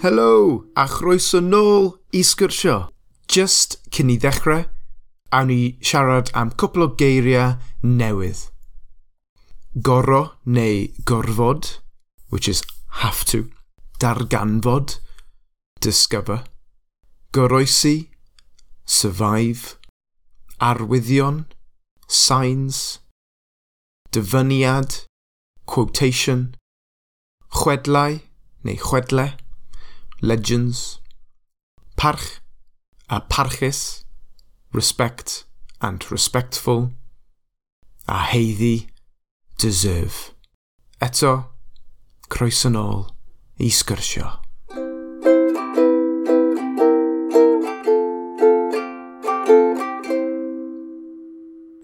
Helo, a chroeso nôl i sgyrsio. Just cyn i ddechrau, awn ni siarad am cwpl o geiriau newydd. Goro neu gorfod, which is have to, darganfod, discover, goroesi, survive, arwyddion, signs, dyfyniad, quotation, chwedlau neu chwedlau, legends, parch a parchus, respect and respectful, a heiddi, deserve. Eto, croes yn ôl i sgyrsio.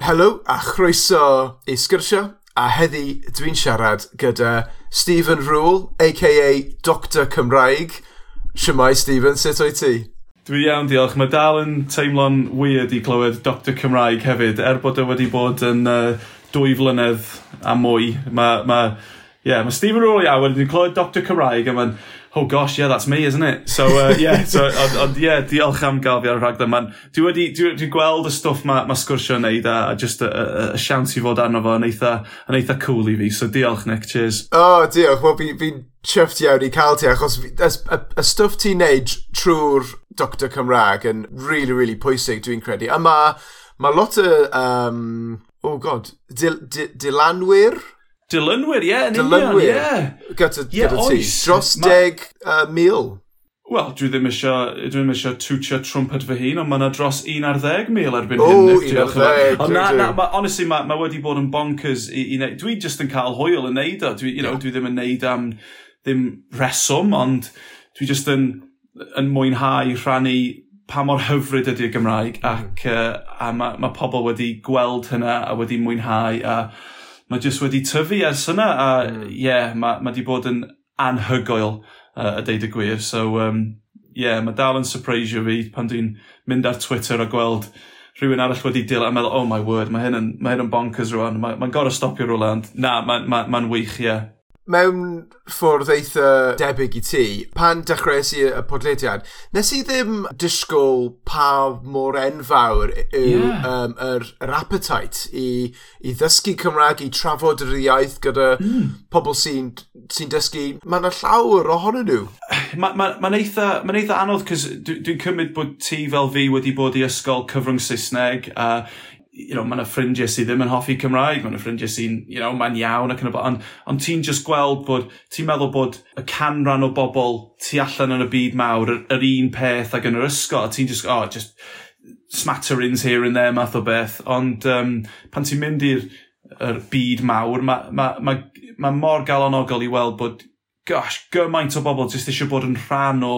Helo a chroeso i sgyrsio a heddi dwi'n siarad gyda Stephen Rule, a.k.a. Dr Cymraeg, Siamai Stephen, sut o'i ti? Dwi iawn, diolch. Mae dal yn teimlo'n weird i clywed Dr Cymraeg hefyd, er bod e wedi bod yn uh, dwy flynedd a mwy. Mae ma, yeah, ma Stephen Rory Award wedi clywed Dr Cymraeg a mae'n oh gosh, yeah, that's me, isn't it? So, uh, yeah, so, ond, on, yeah, diolch am gael fi ar y rhaglen man. Dwi wedi, dwi, dwi gweld y stwff mae ma sgwrsio yn neud a, a just y, y, y siawns i fod arno fo yn eitha, yn eitha cool i fi. So, diolch, Nick, cheers. Oh, diolch, wel, fi'n fi chyfft iawn i cael ti, achos y, y, y stwff ti'n neud trwy'r Dr Cymraeg yn really, really pwysig, dwi'n credu. A mae ma lot o, um, oh god, dil, dil, dilanwyr Dylynwyr, ie, yeah, yn union, ie. Yeah. Gyda, yeah, gyda ti, dros ma... deg uh, mil. Wel, dwi ddim eisiau, dwi ddim eisiau twtio trwmped fy hun, ond mae yna dros 11 mil erbyn hyn. o, un ar ddeg. Ond na, na, ma, honestly, mae ma wedi bod yn bonkers i, i neud. Dwi just yn cael hwyl yn neud o. Dwi, you know, yeah. dwi ddim yn neud am um, ddim reswm, ond dwi just yn, yn mwynhau rhannu pa mor hyfryd ydy'r Gymraeg ac, mm. uh, a mae ma pobl wedi gweld hynna a wedi mwynhau a uh, mae jyst wedi tyfu ers yna a hmm. ie, mm. yeah, mae ma di bod yn anhygoel, uh, a deud y gwir. So, um, yeah, mae dal yn surprisio fi pan dwi'n mynd ar Twitter a gweld rhywun arall wedi dil a meddwl, oh my word, mae hyn yn, ma hyn yn bonkers rwan, mae'n ma, ma gorau stopio rhywle, ond na, mae'n ma, ma, ma wych, ie. Yeah mewn ffordd eitha debyg i ti, pan dechreuais i y podlediad, nes i ddim disgwyl pa mor enfawr yw yeah. um, yr, yr appetite i, i ddysgu Cymraeg, i trafod yr iaith gyda mm. pobl sy'n sy dysgu. Mae yna llawer ohonyn nhw. Mae'n ma, ma, ma eitha, ma eitha anodd, cos dwi'n dwi cymryd bod ti fel fi wedi bod i ysgol cyfrwng Saesneg, a uh, you know, mae'n ffrindiau sydd ddim yn hoffi Cymraeg, mae'n ffrindiau sy'n, you know, mae'n iawn ac yn y blaen, ond, ond ti'n just gweld bod, ti'n meddwl bod y canran o bobl tu allan yn y byd mawr, yr, yr un peth ac yn yr ysgol, ti'n just, oh, just smatterings here and there math o beth, ond um, pan ti'n mynd i'r er byd mawr, mae ma, ma, ma mor galonogol i weld bod, gosh, gymaint o bobl jyst eisiau bod yn rhan o,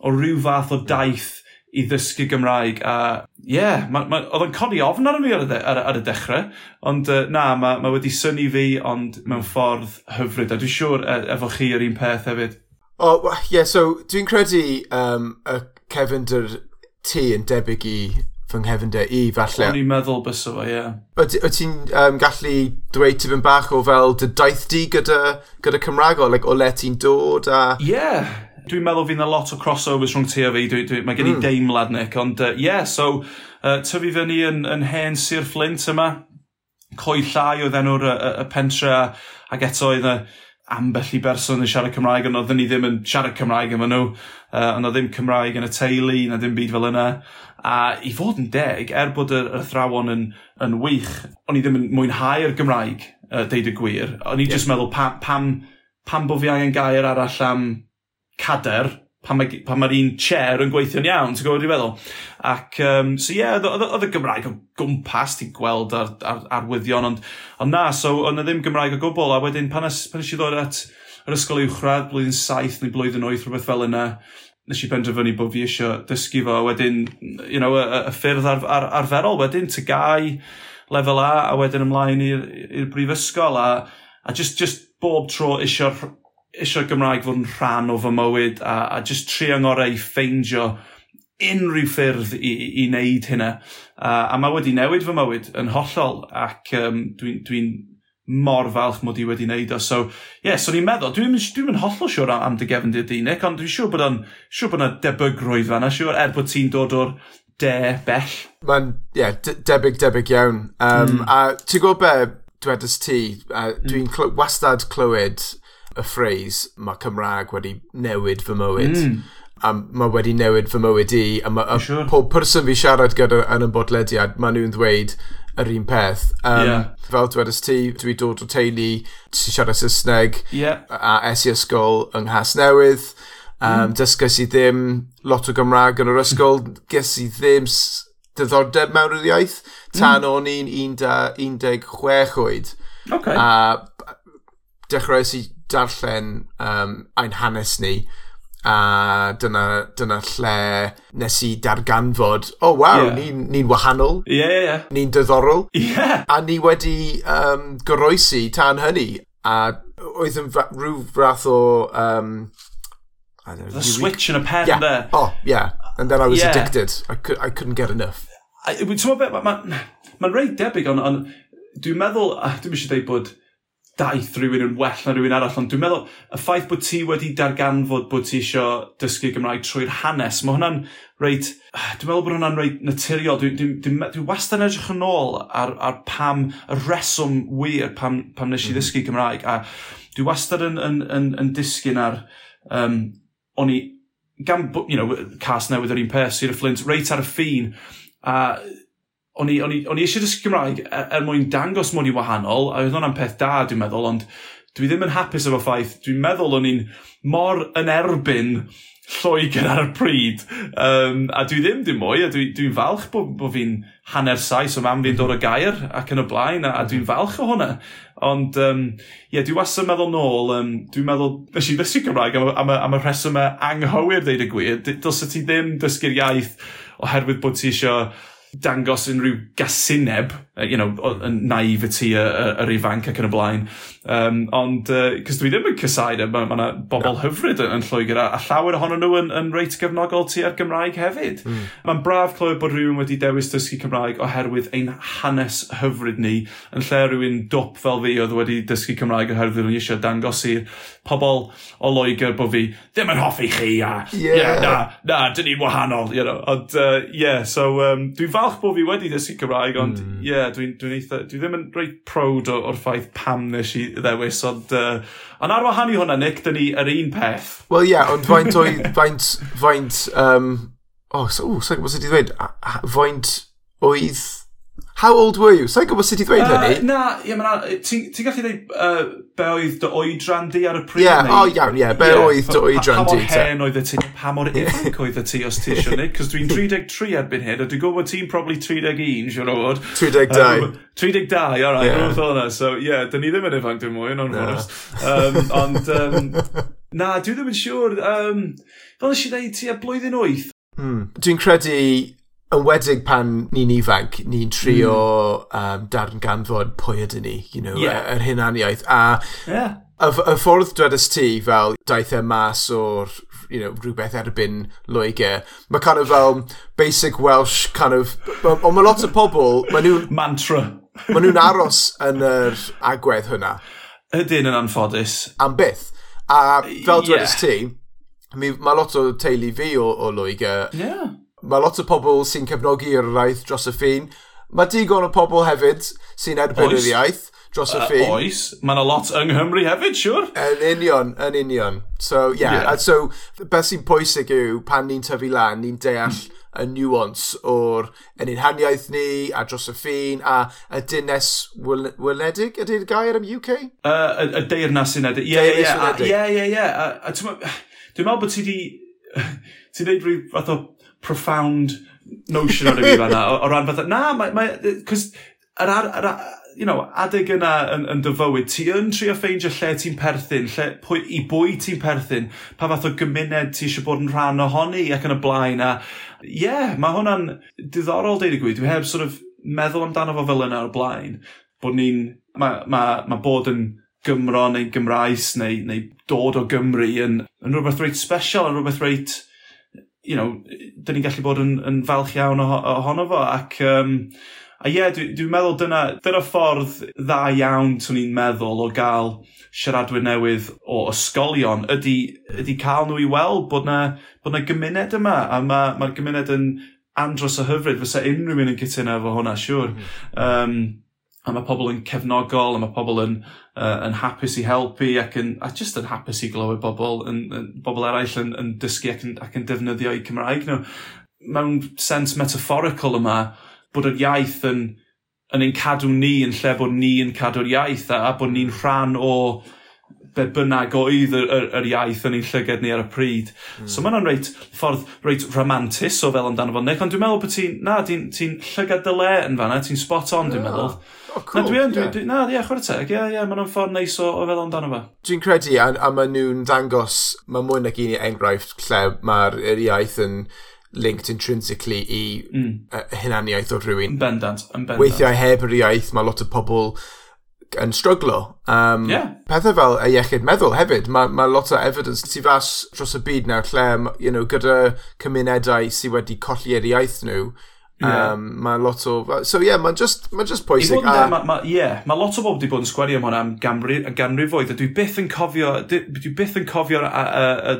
o rhyw fath o daith i ddysgu Gymraeg a ie, yeah, oedd yn codi ofn arno fi ar y, ar, ar y dechrau ond uh, na, mae ma wedi syni fi ond mewn ffordd hyfryd a dwi'n siŵr e, efo chi yr un peth hefyd O, oh, ie, yeah, so dwi'n credu um, y cefnder ti yn debyg i fy nghefnder i, falle. O'n i'n meddwl bys o fo, ie. Yeah. Wyt ti'n um, gallu dweud tipyn bach o fel dy daith di gyda, gyda Cymraeg o, like, o le ti'n dod a... Ie, yeah dwi'n meddwl fydd yna lot o crossovers rhwng ti a fi, dwi, dwi, mae gen i mm. deimlad Nick, ond uh, yeah, so uh, tyfu fyny yn, yn hen Sir Flint yma, coed llai oedd enw'r y, y, y pentre, ac eto oedd y ambell i berson yn siarad Cymraeg, ond oedden ni ddim yn siarad Cymraeg yma nhw, uh, ond oedd ddim Cymraeg yn y teulu, na ddim byd fel yna. A i fod yn deg, er bod yr athrawon yn, yn wych, o'n i ddim yn mwynhau'r Gymraeg, uh, deud y gwir. O'n i yeah. just meddwl, pam, pam, pam bod fi angen gair arall am cader pan mae'r ma un chair yn gweithio'n iawn, ti'n gwybod i feddwl? Ac, um, so ie, yeah, oedd y Gymraeg o gwmpas, ti'n gweld ar, ar, arwyddion, ond, ond na, so oedd yna ddim Gymraeg o gwbl, a wedyn pan, es, pan eisiau ddod at yr ysgol uwchradd, blwyddyn saith neu blwyddyn oeth, rhywbeth fel yna, nes i benderfynu bod fi eisiau dysgu fo, wedyn, you know, y, y ffyrdd ar, ar, arferol, wedyn, tygau, lefel A, a wedyn ymlaen i'r brifysgol, a, a just, just bob tro eisiau eisiau Gymraeg fod yn rhan o fy mywyd a, a just tri angorau i ffeindio unrhyw ffyrdd i, i wneud hynna. Uh, a mae wedi newid fy mywyd yn hollol ac um, dwi'n dwi mor falch mod i wedi wneud o. So, ie, yeah, so ni'n meddwl, dwi'n dwi, dwi, hollol siŵr am, am dy gefn dy dynig, ond dwi'n siŵr bod o'n siŵr bod yna debygrwydd fanna, siŵr er bod ti'n dod o'r de bell. Mae'n, ie, yeah, de debyg, debyg iawn. Um, mm. A ti'n gwybod be, dwedais ti, uh, mm. dwi'n cl wastad clywed y ffreis mae Cymraeg wedi newid fy mywyd. Mm. A mae wedi newid fy mywyd i. A mae sure. pob person fi siarad gyda yn y bodlediad, maen nhw'n ddweud yr un peth. Um, yeah. Fel dwedais ti, dwi dod o teulu, sy'n siarad Saesneg, yeah. a es i ysgol yng Nghas Newydd. Um, mm. Dysgais i ddim lot o Gymraeg yn yr ysgol, ges i ddim diddordeb mewn yr iaith, mm. tan mm. o'n i'n 16 oed. Okay. A dechreuais i darllen um, ein hanes ni a dyna, dyna lle nes i darganfod, o oh, waw, yeah. ni'n ni, wahanol. Ie, yeah, yeah. Ni'n diddorol. Yeah. A ni wedi um, goroesi tan hynny. A oedd yn rhyw fath o... Um, I don't know, The switch in a pen yeah. there. Oh, yeah. And then I was yeah. addicted. I, could, I couldn't get enough. Ti'n meddwl mae'n ma, ma, ma reit debyg, ond on, dwi'n meddwl, dwi'n eisiau dweud bod daith rhywun yn well na rhywun arall, ond dwi'n meddwl y ffaith bod ti wedi darganfod bod ti eisiau dysgu Gymraeg trwy'r hanes, mae hwnna'n reit, dwi'n meddwl bod hwnna'n reit naturiol, dwi'n dwi, dwi, dwi wastad edrych yn ôl ar, ar pam, y reswm wir pam, pam nes i mhm. ddysgu Gymraeg, a dwi wastad yn, yn, yn, yn disgyn ar, um, o'n i, gan, you know, cas newydd yr un peth, Sir Flint, reit ar y ffin, a o'n i, o'n i, o'n i eisiau dysgu Cymraeg er, er mwyn dangos mwyn i wahanol, a oedd hwnna'n peth da, dwi'n meddwl, ond dwi ddim yn hapus efo ffaith. Dwi'n meddwl o'n i'n mor yn erbyn Lloegr ar y pryd. Um, a dwi ddim dim mwy, a dwi'n dwi, falch bod, bo fi'n hanner saes o mam fi'n dod o gair ac yn y blaen, a, a dwi'n falch o hwnna. Ond, um, ie, yeah, dwi wastad yn meddwl nôl, um, dwi'n meddwl, nes i ddysgu Cymraeg am, am, am y rheswm anghywir, dweud y gwir. Dylse ti ddim dysgu'r iaith oherwydd bod ti eisiau dangos unrhyw gasineb, you know, yn naif yr ifanc ac yn y blaen. Um, ond, cos uh, dwi ddim yn cysaid, mae yna ma bobl no. hyfryd yn, yn Lloegr, a, a llawer ohonyn nhw yn, yn reit gefnogol tua'r Gymraeg hefyd. Mm. Mae'n braf clywed bod rhywun wedi dewis dysgu Cymraeg oherwydd ein hanes hyfryd ni, yn lle rhywun dop fel fi oedd wedi dysgu Cymraeg oherwydd nhw eisiau dangos i'r pobl o Loegr bod fi ddim yn hoffi chi, a yeah. yeah na, na, dyn ni'n wahanol, you know. Ond, uh, yeah, so um, dwi'n falch bod fi wedi dysgu Cymraeg, ond, mm. yeah, dwi'n dwi, dwi, dwi, ddim yn reit prod o'r ffaith pam nes i ddewis, ond... Uh, ond ar wahan i hwnna, Nick, dyn ni yr un peth. Wel ie, yeah, ond faint oedd... Faint... Faint... Um, oh, so, oh, so, what's it i ddweud? Faint oedd How old were you? Sa'n gwybod sut i ddweud uh, hynny? Na, ie, yeah, ti'n ti gallu dweud uh, be oedd dy oedran di ar y pryd? Ie, yeah, o oh, iawn, ie, yeah, be yeah, oedd dy oedran di. Pa mor hen oedd y ti, pa mor ifanc oedd y ti os ti eisiau ni, cos dwi'n 33 erbyn hyn, a dwi'n gwybod ti'n probably 31, siwr o fod. 32. Um, 32, all right, yeah. rhywbeth ddod. So, ie, yeah, dyn ni ddim yn ifanc dwi'n mwy, yn o'n um, Ond, um, na, dwi ddim yn siŵr. Um, fel nes i dweud, ti a blwyddyn 8. Mm. Dwi'n credu yn wedig pan ni'n ifanc, ni'n trio mm. um, darganfod pwy ydyn ni, you know, yeah. yr er hunaniaeth. A yeah. y, y ffordd dwedais ti fel daeth e mas o'r you know, rhywbeth erbyn Loegr. Mae kind of fel basic Welsh kind of... Ond mae lot o pobl... Mae nhw'n... Mantra. mae nhw'n aros yn yr agwedd hwnna. Ydyn yn anffodus. Am byth. A fel dwedais yeah. ti, mae lot o teulu fi o, o Loegr. Yeah mae lot o pobl sy'n cefnogi yr iaith dros y ffin. Mae digon o pobl hefyd sy'n erbyn yr iaith dros y ffin. Uh, oes, mae yna lot yng Nghymru hefyd, siwr. Yn union, yn union. So, yeah. yeah. So, beth sy'n pwysig yw pan ni'n tyfu lan, ni'n deall mm. y nuance o'r yn unhaniaeth ni, a dros y ffin, a y dynes wyledig, ydy'r gair am UK? Uh, y, y deyrnas unedig. Ie, ie, ie. Ie, ie, ie. Dwi'n meddwl bod ti di... Ti'n neud rhyw fath o profound notion o'r fi fanna, o, o ran fatha, na, mae, mae, cos, yr, ar, ar, you know, adeg yna yn, yn dyfywyd, ti yn trio ffeindio lle ti'n perthyn, lle, pwy, i bwy ti'n perthyn, pa fath o gymuned ti eisiau bod yn rhan ohoni ac yn y blaen. A ie, yeah, mae hwnna'n diddorol deud y gwir. Dwi heb sort of meddwl amdano fo fel yna o'r blaen, bod ni'n, mae ma, ma bod yn Gymro neu Gymraes neu, neu dod o Gymru yn, yn rhywbeth reit special, yn rhywbeth reit you know, dyn ni'n gallu bod yn, yn falch iawn ohono fo, ac um, A ie, yeah, dwi'n dwi meddwl dyna, dyna ffordd dda iawn, swn i'n meddwl, o gael siaradwyr newydd o ysgolion, ydy, ydy cael nhw i weld bod na, bod na gymuned yma, a mae'r ma, gymuned yn andros o hyfryd, fysa unrhyw un yn cytuno efo hwnna, siŵr. Mm. Um, a mae pobl yn cefnogol, a mae pobl yn, uh, yn hapus i helpu, ac yn, a just yn hapus i glywed bobl, yn, yn, bobl eraill yn, yn dysgu ac yn, ac yn defnyddio i Cymraeg nhw. Mewn sens metaphorical yma, bod yr iaith yn, yn ein cadw ni yn lle bod ni yn cadw'r iaith, a, a bod ni'n rhan o be bynnag oedd yr, yr, yr iaith yn ein llyged ni ar y pryd. Mm. So mae'n reit ffordd reit romantis o fel amdano fo, nec, ond dwi'n meddwl bod ti'n, na, ti'n ti llyged dy le yn fanna, ti'n spot on, dwi'n meddwl. Oh. Oh, cool. Na, dwi yn, dwi, yeah. dwi, na, ie, chwarae teg, ie, ie, maen nhw'n ffordd neis o, o feddwl amdano fe. Dwi'n credu, a, a maen nhw'n dangos, mae mwy nag un i enghraifft lle mae'r iaith yn linked intrinsically i mm. uh, hunaniaeth o rhywun. Yn bendant, yn bendant. Weithiau heb yr iaith, mae lot o pobl yn stryglo. Um, yeah. Pethau fel y iechyd meddwl hefyd, mae ma lot o evidence tu fas dros y byd nawr lle, you know, gyda cymunedau sydd wedi colli'r iaith nhw, Yeah. Um, mae lot o... So ie, yeah, mae'n just, ma just pwysig. Ie, mae ma, yeah, ma lot o bob wedi bod yn sgwari am hwnna am ganrifoedd, a dwi byth yn cofio, dwi byth yn cofio'r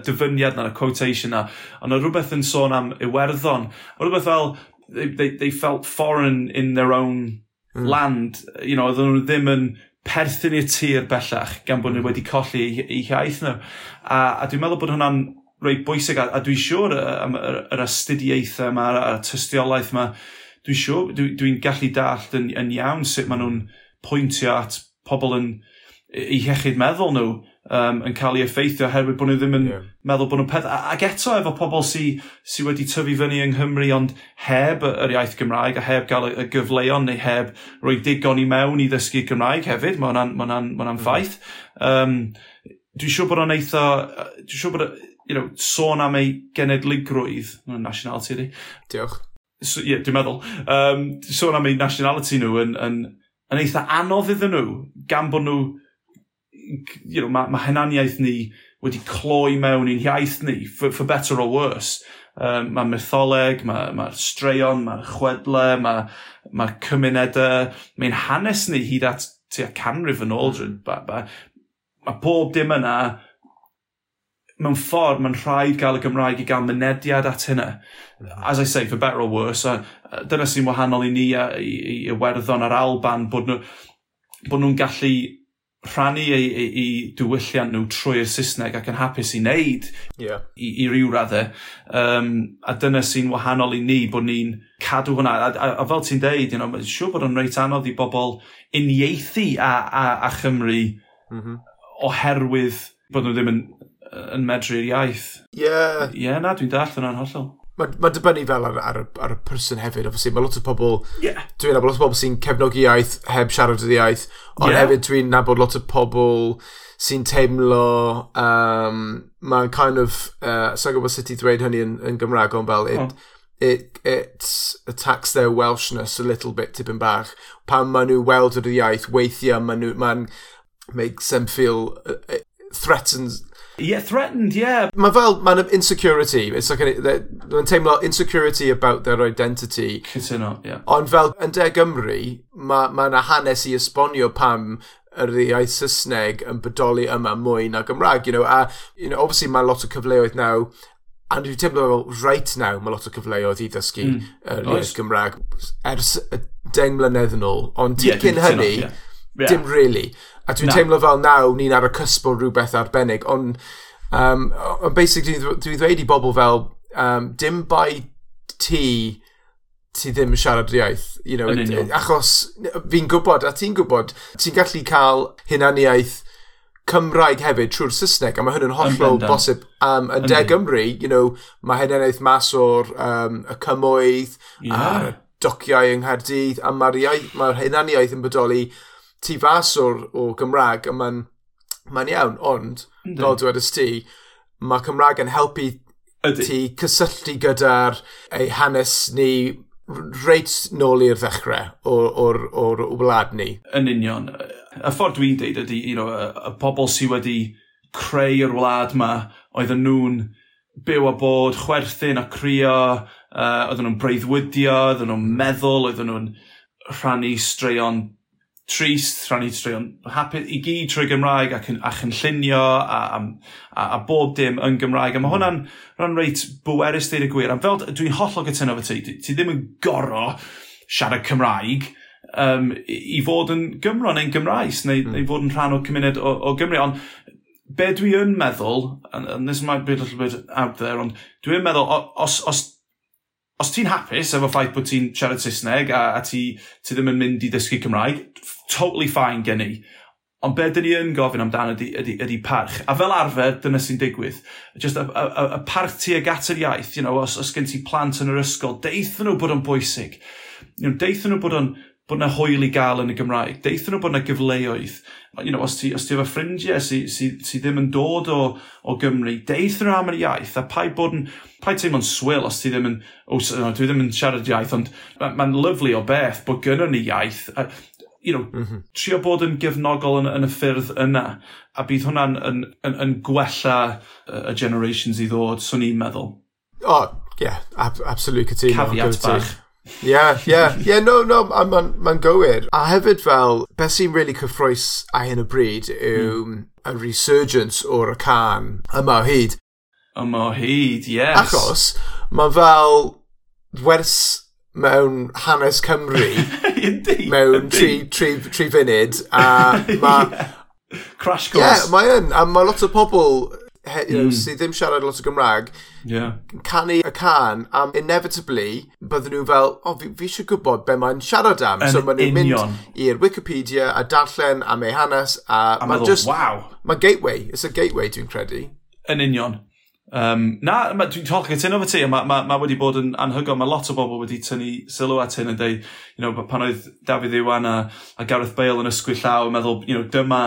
dyfyniad na'r quotation na, ond oedd rhywbeth yn sôn am Iwerddon, oedd rhywbeth fel, they, they, they felt foreign in their own mm. land, you know, oedden nhw ddim yn perthyn i'r tir bellach gan bod nhw hmm. wedi colli eu hiaith nhw. A, a dwi'n meddwl bod hwnna'n reit bwysig a, a dwi'n siŵr am yr, yr astudiaethau yma a'r tystiolaeth yma, dwi'n siŵr, dwi'n dwi gallu dallt yn, yn iawn sut maen nhw'n pwyntio at pobl yn eu hiechyd meddwl nhw um, yn cael ei effeithio oherwydd bod nhw ddim yn yeah. meddwl bod nhw'n peth. Ac eto efo pobl sydd sy wedi tyfu fyny yng Nghymru ond heb yr iaith Gymraeg a heb gael y gyfleon neu heb roi digon i mewn i ddysgu Gymraeg hefyd, mae hwnna'n ma ma ma hwnna mhm. ffaith. Um, dwi'n siŵr bod o'n eitha, dwi'n siŵr bod you know, sôn am ei genedligrwydd, mae'n nationality ydi. Diolch. So, yeah, dwi'n meddwl. Um, sôn am ei nationality nhw yn, yn, yn eitha anodd iddyn nhw, gan bod nhw, you know, mae ma henaniaeth ni wedi cloi mewn i'n iaith ni, for, for better or worse. Um, mae mytholeg, mae'r ma, straeon, mae'r chwedle, mae ma cymunedau, mae'n hanes ni hyd at tua canrif yn ôl. Mm. Mae ma pob dim yna mewn ffordd, mae'n rhaid gael y Gymraeg i gael mynediad at hynna. As I say, for better or worse, a, a dyna sy'n wahanol i ni a, i, i Iwerddon a'r Alban, bod nhw'n bod nhw gallu rhannu eu, eu, eu diwylliant nhw trwy'r Saesneg ac yn hapus i wneud yeah. i, i ryw raddau. Um, a dyna sy'n wahanol i ni, bod ni'n cadw hwnna. A, a, a fel ti'n deud, you know, mae'n siŵr bod yn reit anodd i bobl uniaethu a, a, a Chymru mm -hmm. oherwydd bod nhw ddim yn yn medru'r iaith. Ie. Yeah. Ie, yeah, na, dwi'n dall yna'n hollol. Mae'n ma dibynnu fel ar, ar, ar, y person hefyd, obviously. Mae lot o pobl... Yeah. Dwi'n nabod lot o pobl sy'n cefnogi iaith heb siarad yr iaith. Ond yeah. hefyd dwi'n nabod lot o pobl sy'n teimlo... Um, mae'n kind of... Uh, Sa'n gwybod sut i ddweud hynny yn, yn Gymraeg, ond fel... It, oh. It, it attacks their Welshness a little bit tipyn bach. Pan maen nhw weld yr iaith, weithiau maen nhw... Mae'n makes them feel... Uh, threatens Yeah, threatened, yeah. Mae fel, mae'n insecurity. It's like, mae'n teimlo insecurity about their identity. Cytuno, yeah. Ond fel, yn De Gymru, mae ma hanes i esbonio pam yr iaith Saesneg yn bodoli yma mwy na Gymraeg, you know, a, you know, obviously mae lot o cyfleoedd naw, a dwi'n teimlo fel, right now, mae lot o cyfleoedd i ddysgu mm. yr uh, iaith Gymraeg ers y deng mlynedd yn ôl, ond yeah, cyn hynny, yeah. Yeah. dim really. A dwi'n teimlo fel naw ni'n ar y cysbl rhywbeth arbennig, ond um, on basically dwi'n dwi ddweud i bobl fel um, dim bai ti ti ddim yn siarad iaith. You know, achos fi'n gwybod, a ti'n gwybod, ti'n gallu cael hunaniaeth Cymraeg hefyd trwy'r Saesneg, a mae hyn yn hollol bosib. Um, yn De Gymru, you know, mae hunaniaeth mas o'r um, y cymwydd, yeah. a'r dociau yng Nghaerdydd, a mae'r ma hunaniaeth yn bodoli tu fas o'r, o Gymraeg a mae'n ma iawn, ond, mm fel dwi ti, mae Cymraeg yn helpu Ydy. ti cysylltu gyda'r ei hanes ni reit nôl i'r ddechrau o'r, or, wlad ni. Yn union. Y ffordd dwi'n deud ydy, you know, y pobl sydd wedi creu'r wlad yma, oedden nhw'n byw a bod, chwerthin a crio, uh, oedden nhw'n breuddwydio, oedden nhw'n meddwl, oedden nhw'n rhannu straeon trist, rhan ni trwy hapus i gyd trwy Gymraeg ac yn, ac yn llunio a, a, a, a bob dim yn Gymraeg. A mae hwnna'n rhan reit bwerus dweud y gwir. A fel dwi'n hollol gytuno fo ti, ti ddim yn goro siarad Cymraeg um, i fod yn Gymro neu'n Gymraes neu, mm. neu fod yn rhan o cymuned o, o Gymru. Ond be dwi yn meddwl, and, and this might be a little bit out there, ond dwi'n meddwl, os, os os ti'n hapus efo ffaith bod ti'n siarad Saesneg a, a ti, ti ddim yn mynd i ddysgu Cymraeg, totally fine gen i. Ond be dyn ni yn gofyn amdano ydy, ydy, ydy parch. A fel arfer, dyna sy'n digwydd. Just y, y, y parch ti ag at yr iaith, you know, os, os gen ti plant yn yr ysgol, deith nhw bod o'n bwysig. You know, deith nhw bod o'n bod na hwyl i gael yn y Gymraeg. Deithio nhw bod na gyfleoedd. You know, os ti, os ti efo ffrindiau sydd sy, sy ddim yn dod o, o Gymru, deithio nhw am yr iaith, a pai bod yn, pai teimlo'n swil os ti ddim yn, o, no, dwi ddim yn siarad iaith, ond mae'n ma, lyflu o beth bod gynnu ni iaith. A, you know, mm -hmm. trio bod yn gefnogol yn, yn y ffyrdd yna, a bydd hwnna'n yn, yn, yn gwella y generations i ddod, swn i'n meddwl. O, oh, ie, yeah, ab absolutely cytuno. Cafiat bach. Ti. Ie, ie. Ie, no, no, mae'n ma gywir. A hefyd fel, beth sy'n really cyffroes a hyn y bryd yw mm. y resurgence o'r can yma o hyd. Yma o hyd, yes. Achos, mae fel wers mewn hanes Cymru mewn tri, tri, tri funud a mae... yeah. Crash course. Ie, yeah, mae yn. A mae lot o pobl he, you know, mm. sydd ddim siarad lot o Gymraeg, yeah. canu y can, am inevitably, bydden nhw fel, o, oh, fi, fi eisiau gwybod be mae'n siarad am. Yn so maen nhw'n mynd i'r Wikipedia a darllen am ei hanes, a, a mae'n just... Wow. Mae gateway, it's a gateway dwi'n credu. Yn union. Um, na, dwi'n tol cytuno fo ti, a mae ma, ma wedi bod yn anhygoel, mae lot o bobl wedi tynnu sylw at hyn yn dweud, you know, pan oedd Dafydd Iwan a, a Gareth Bale yn ysgwyll llaw yn meddwl, you know, dyma,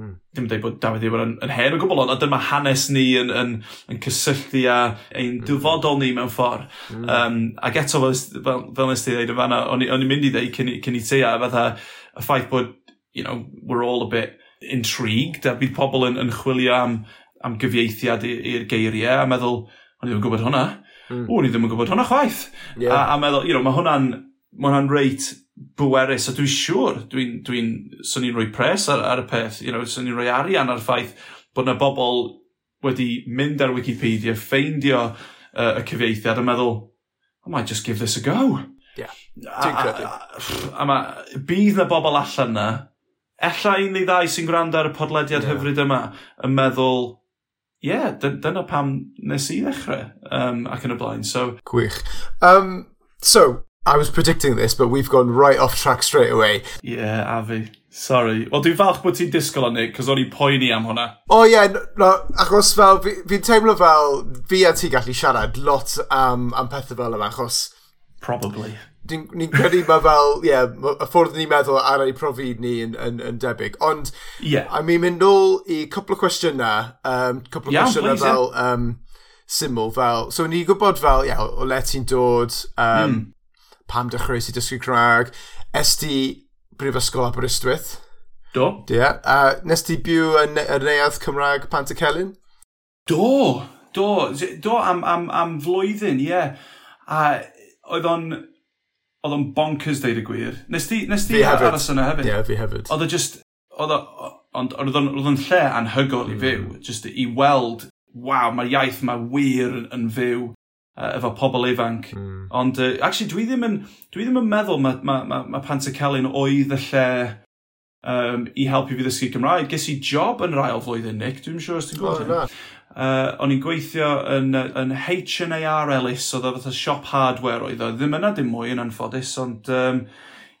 mm. ddim yn dweud bod Dafydd Iwan yn, yn hen o gwbl, ond dyma hanes ni yn, yn, yn cysylltu a ein hmm. dyfodol ni mewn ffordd. Mm. Um, ac eto, fel, fel, fel nes ti ddeud yn fanna, o'n i'n mynd i ddeud cyn, cyn i ti a fatha y ffaith bod, you know, we're all a bit intrigued a bydd pobl yn, yn chwilio am am gyfieithiad i'r geiriau a meddwl, o'n i ddim yn gwybod hwnna. Mm. O, o'n i ddim yn gwybod hwnna chwaith. Yeah. A, a meddwl, you know, mae hwnna'n ma hwnna reit bwerus, a dwi'n siŵr, dwi'n, dwi swn i'n rhoi pres ar, ar, y peth, you know, swn i'n rhoi arian ar ffaith bod yna bobl wedi mynd ar Wikipedia, ffeindio uh, y cyfieithiad a meddwl, I might just give this a go. Yeah, dwi'n credu. A, a, a, a bydd na bobl allan na, ella un neu ddau sy'n gwrando ar y podlediad yeah. hyfryd yma yn meddwl, ie, yeah, dyna pam nes i ddechrau um, ac yn y blaen. So, Gwych. Um, so, I was predicting this, but we've gone right off track straight away. Yeah, a fi. Sorry. Wel, dwi'n falch bod ti'n disgwyl o'n Nick, cos o'n i'n poeni am hwnna. O oh, ie, yeah, no, achos fel, fi'n fi teimlo fel fi a ti gallu siarad lot am, am pethau fel yma, achos Probably. Ni'n credu mae fel, ie, yeah, y ffordd ni'n meddwl ar ei profyd ni yn, yn, yn debyg. Ond, yeah. a mi mynd nôl i cwpl o cwestiynau, um, cwpl o yeah, cwestiynau fel yeah. um, syml, fel, so ni'n gwybod fel, ie, yeah, o le ti'n dod, um, mm. pam dechreuais i dysgu Cymraeg, est ti brifysgol Aberystwyth? Do. Ie, yeah. a nes ti byw yn y neuadd Cymraeg Pant y Celyn? Do, do, do, am, am, am flwyddyn, ie. Yeah. A oedd o'n oedd o'n bonkers deud y gwir. Nes ti, nes ti aros yna hefyd? Ie, yeah, fi hefyd. Oedd o just, oedd ond oedd o'n lle anhygol mm. i hmm. fyw, just i weld, waw, mae'r iaith mae wir yn yn fyw uh, efo pobl ifanc. Mm. Ond, uh, actually, dwi ddim yn, dwi ddim yn meddwl mae ma, ma, ma Pantacelyn oedd y lle um, i helpu fi ddysgu Cymraeg. Ges i job yn rhai o flwyddyn, Nick, dwi'n siŵr os ti'n gwybod. Oh, Uh, o'n i'n gweithio yn, yn H&AR Ellis, oedd o fatha siop hardware oedd o, ddim yna dim mwy yn anffodus, ond um,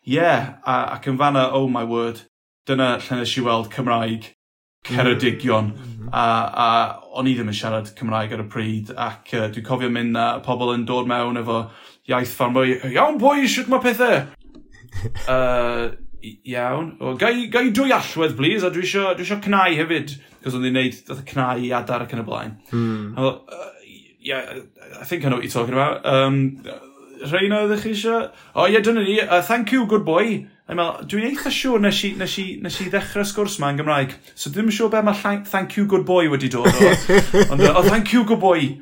yeah, a, ac yn fanna, oh my word, dyna lle nes i weld Cymraeg, Ceredigion, mm -hmm. a, a o'n i ddim yn siarad Cymraeg ar y pryd, ac uh, dwi'n cofio mynd na pobl yn dod mewn efo iaith ffarmwyr, iawn boi, siwt mae pethau? uh, iawn, o, gai, gai dwy allwedd, please, a dwi eisiau cnau hefyd cos oedd hi'n neud, oedd cnau i adar ac yn y blaen. Mm. Well, uh, yeah, I think I know what you're talking about. Um, Reina, oedd chi eisiau? O oh, ie, yeah, dyna ni. Uh, thank you, good boy. A meddwl, dwi'n eitha siŵr nes i, nes, i, nes i ddechrau sgwrs ma yn Gymraeg. So ddim yn siŵr be mae thank you good boy wedi dod o. Ond, uh, oh, thank you good boy.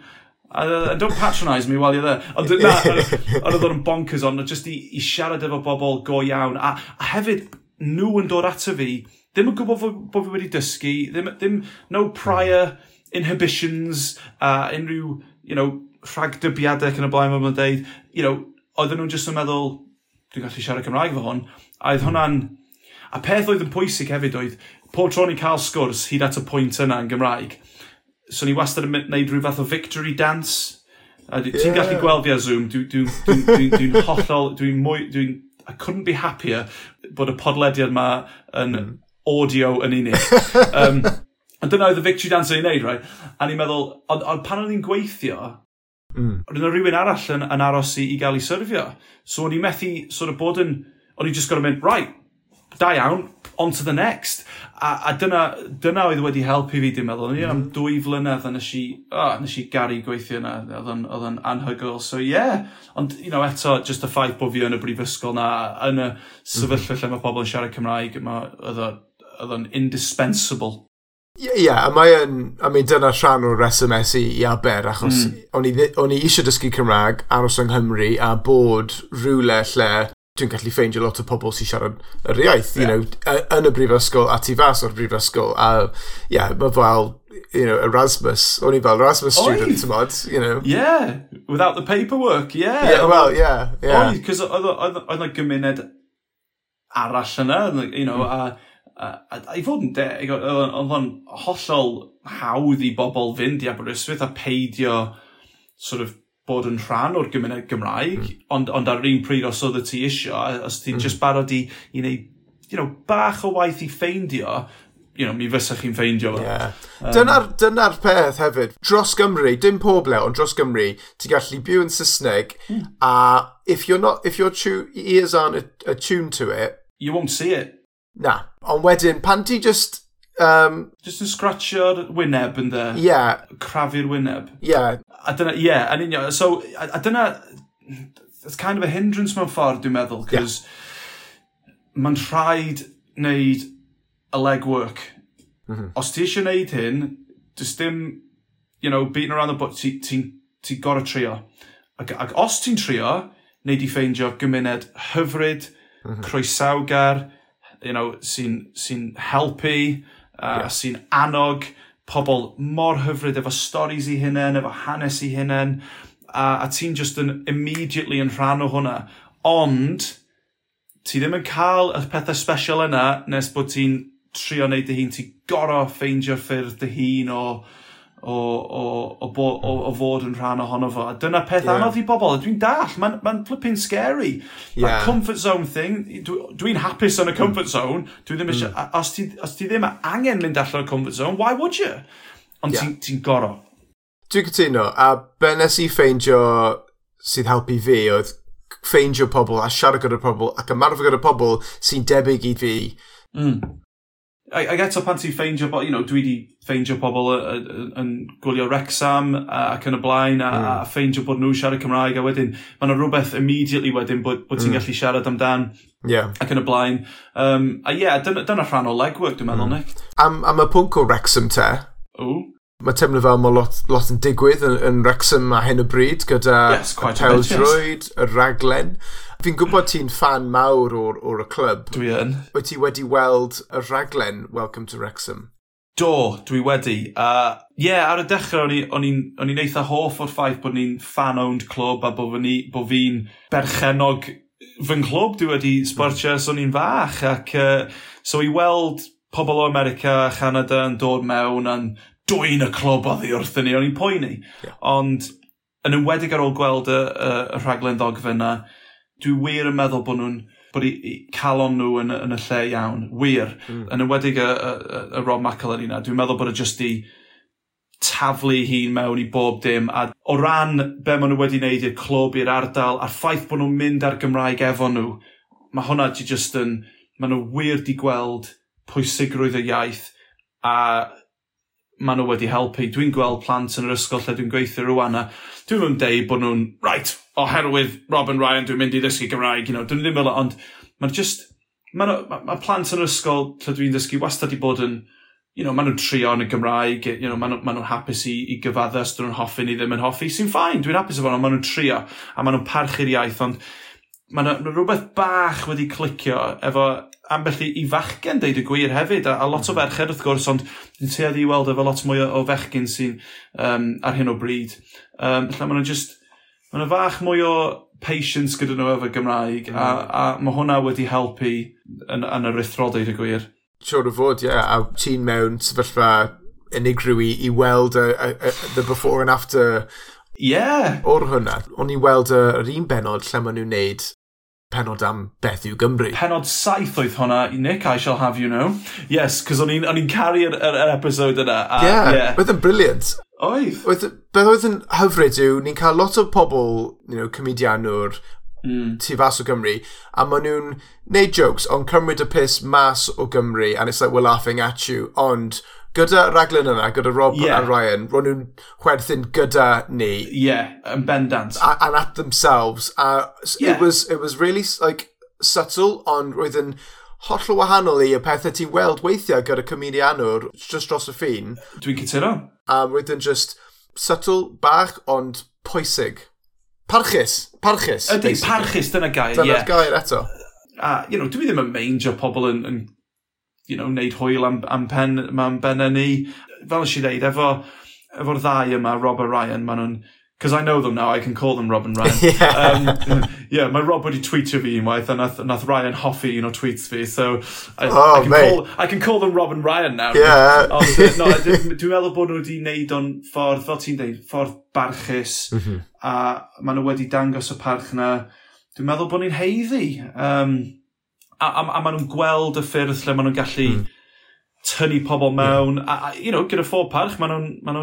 Uh, don't patronise me while you're there. Ond na, ond oedd o'n bonkers ond, just i, i siarad efo bobl go iawn. A, a hefyd, nhw yn dod ato fi ddim yn gwybod bod fi wedi dysgu, ddim, ddim no prior inhibitions a uh, unrhyw, you know, rhagdybiadau yn y blaen mae'n dweud, you know, oedden nhw'n just yn meddwl, dwi'n gallu siarad Cymraeg fo hon, a oedd hwnna'n, a peth oedd yn pwysig hefyd oedd, pob tro ni'n cael sgwrs hyd at y pwynt yna yn Gymraeg, so ni wastad yn gwneud rhyw fath o victory dance, a ti'n yeah. gallu gweld fi ar Zoom, dwi'n dwi, dwi, dwi, dwi, dwi hollol, dwi'n mwy, dwi'n, I couldn't be happier bod y podlediad yma yn, mm audio yn unig. um, ond dyna oedd y victory dance o'n i'n neud, right? A ni'n meddwl, ond on, pan o'n i'n gweithio, mm. oedd yna rhywun arall yn, yn aros i, i gael ei syrfio. So o'n i methu sort of bod yn, o'n i'n just gorau mynd, right, da iawn, on to the next. A, a dyna, dyna oedd wedi helpu fi, dwi'n meddwl. O'n i am mm. dwy flynedd a nes i, oh, nes i gari gweithio yna. Oedd yn anhygol. So, yeah. Ond, you know, eto, just y ffaith bod fi yn y brifysgol na, yn y sefyllfa mm lle mae pobl yn siarad Cymraeg, mae, oedd oedd o'n indispensable. Ie, yeah, a mae yn, a mae dyna rhan o'r reswm es i i aber, achos mm. o'n i, o'n i eisiau dysgu Cymraeg aros yng Nghymru a bod rhywle lle dwi'n gallu ffeindio lot o pobl sy'n siarad yr iaith, yeah. you know, yn y brifysgol a tu fas o'r brifysgol, a ie, yeah, mae fel, you know, Erasmus, o'n i fel Erasmus student, ti'n mod, you know. Yeah, without the paperwork, yeah. Yeah, well, yeah, yeah. Oedd, cos oedd yna gymuned arall yna, you know, mm. a A, a i fod yn deg, oedd o'n hollol hawdd i bobl fynd i Aberystwyth a peidio sort of bod yn rhan o'r gymuned Gymraeg, mm. ond, ond ar yr un pryd os oedd ti isio, os ti'n mm. just barod i, i wneud you know, bach o waith i ffeindio, you know, mi fysa chi'n ffeindio fo. Yeah. Um, dyna'r dyna peth hefyd. Dros Gymru, dim pob le, ond dros Gymru, ti'n gallu byw yn Saesneg, mm. a if you're not, if your ears aren't attuned to it, you won't see it. Na. Ond wedyn, pan ti just... Um, Just yn scratcho'r wyneb yn de. Ie. Yeah. Crafu'r wyneb. Ie. Yeah. A dyna, ie, yeah, yn union. So, a, a dyna, it's kind of a hindrance mewn ffordd, dwi'n meddwl, cos yeah. mae'n rhaid wneud y legwork. Mm -hmm. Os ti eisiau wneud hyn, does dim, you know, beating around the butt, ti'n ti, ti, gorau trio. Ac, ac os ti'n trio, neu i ffeindio gymuned hyfryd, mm -hmm. croesawgar, you know, sy'n sy helpu, uh, yeah. sy'n annog pobl mor hyfryd efo storys i hunain, efo hanes i hunain, a, a ti'n just yn immediately yn rhan o hwnna. Ond, ti ddim yn cael y pethau special yna nes bod ti'n trio wneud dy hun, ti goro ffeindio'r ffyrdd dy hun o o, o, o, bo, o, o fod yn rhan ohono fo. A dyna peth yeah. anodd i bobl. Dwi'n dall, mae'n ma, flipping scary. Yeah. That comfort zone thing, dwi'n dwi hapus yn y comfort mm. zone. Dwi ddim eisiau, mm. os, ti, os ti ddim angen mynd allan o'r comfort zone, why would you? Ond yeah. ti'n ti, ti goro. Dwi'n cytuno, a be nes i ffeindio sydd helpu fi oedd ffeindio pobl a siarad gyda pobl ac ymarfer gyda pobl sy'n debyg i fi. Mm. Ac eto pan ti'n ffeindio, you know, dwi wedi ffeindio pobl yn gwylio Rexham ac yn y blaen a, mm. a ffeindio bod nhw'n siarad Cymraeg a wedyn mae yna rhywbeth immediately wedyn bod, bod ti'n mm. gallu siarad amdan yeah. ac yn y blaen. Um, a ie, yeah, dyna, dyna rhan o legwork dwi'n meddwl, mm. Nick. Am, am y pwnc o Wrexham te, Ooh. mae teimlo fel mae lot, lot yn digwydd yn, yn Wrexham a hyn o bryd gyda yes, y peldrwyd, yes. y raglen. Fi'n gwybod ti'n fan mawr o'r, or y clwb. Dwi yn. Wyt ti wedi weld y raglen Welcome to Wrexham? Do, dwi wedi. Ie, uh, yeah, ar y dechrau o'n i'n eitha hoff o'r ffaith bod ni'n fan-owned clwb a bod fi'n bo fi berchenog fy nghlwb dwi wedi sbartio ers o'n i'n fach ac uh, so i weld pobl o America a Canada yn dod mewn a'n dwy'n y clwb oedd i wrthyn ni, o'n i'n poeni. Yeah. Ond yn ymwedig ar ôl gweld y, y, y rhaglen ddogfa yna, dwi wir yn meddwl bod nhw'n bod i, i calon nhw yn, yn y lle iawn, wir. Mm. Yn ywedig y, y, y, y Rob McElhen yna, dwi'n meddwl bod e jyst i taflu hi'n mewn i bob dim, a o ran be maen nhw wedi wneud i'r clwb, i'r ardal, a'r ffaith bod nhw'n mynd ar Gymraeg efo nhw, mae hwnna di just yn, maen nhw wir di gweld pwysigrwydd y iaith, a maen nhw wedi helpu. Dwi'n gweld plant yn yr ysgol lle dwi'n gweithio rwan a dwi'n nhw'n deud bod nhw'n, right, oherwydd Robin Ryan, dwi'n mynd i ddysgu Gymraeg, you know, dwi'n ddim fel, ond mae'n just, mae ma, ma plant yn yr ysgol lle dwi'n dysgu wastad i bod yn, you know, maen nhw'n trio yn y Gymraeg, you know, maen nhw'n ma nhw hapus i, i gyfadda os dyn nhw'n hoffi ni ddim yn hoffi, sy'n ffain, dwi'n hapus efo nhw, maen nhw'n trio a maen nhw'n parchu'r iaith, ond maen nhw rhywbeth bach wedi clicio efo, ambell i, i fachgen deud y gwir hefyd, a, a lot o mhm. ferched wrth gwrs, ond dwi'n tueddu i weld efo lot mwy o, o fechgyn sy'n um, ar hyn o bryd. Um, lle maen nhw'n just, maen nhw'n fach mwy o patience gyda nhw efo Gymraeg, mm. a, mhm. a mae hwnna wedi helpu yn, yn yr uthro deud y gwir. Siwr o fod, ie, yeah. a ti'n mewn sefyllfa unigryw i, i weld y, y, y, the before and after Ie! Yeah. O'r hwnna. O'n i'n weld yr un benod lle maen nhw'n neud penod am beth yw Gymru. Penod saith oedd hwnna, Nick, I shall have you know. Yes, cos o'n i'n caru yr, yr, yr episode yna. A, yeah, yeah, oedd yn briliant. Oedd. Oedd, beth oedd yn hyfryd yw, ni'n cael lot o pobl, you know, comedianwr mm. tu fas o Gymru, a maen nhw'n neud jokes, ond cymryd y piss mas o Gymru, and it's like, we're laughing at you, ond gyda raglen yna, gyda Rob yeah. a Ryan, ro'n nhw'n chwerthin gyda ni. Yeah, yn bendant. And at themselves, a yeah. it, was, it was really, like, subtle, ond roedd yn hollol wahanol i y pethau ti'n weld weithiau gyda comedianwr just dros y ffin. Dwi'n cytuno. A roedd yn just subtle, bach, ond pwysig. Parchus. Parchus. Ydy, basically. parchus, dyna gair, ie. Dyna'r yeah. gair eto. A, you know, dwi ddim yn meindio pobl yn, yn you know, wneud hwyl am, am pen, am benna ni. Fel ys i ddeud, efo, efo'r ddau yma, Rob a Ryan, maen nhw'n because I know them now, I can call them Rob and Ryan. yeah. Um, yeah, my Rob wedi tweetio fi unwaith, a nath, nath Ryan hoffi un o tweets fi, so I, oh, I, can, mate. call, I can call them Rob and Ryan now. Yeah. Ond, no, dwi'n meddwl bod nhw wedi wneud o'n ffordd, fel ti'n dweud, ffordd barchus, mm -hmm. a maen nhw wedi dangos y parch na. Dwi'n meddwl bod ni'n heiddi. Um, a, a, a maen nhw'n gweld y ffyrdd lle maen nhw'n gallu mm. tynnu pobl mewn, yeah. a, a, you know, gyda ffordd parch, maen nhw'n ma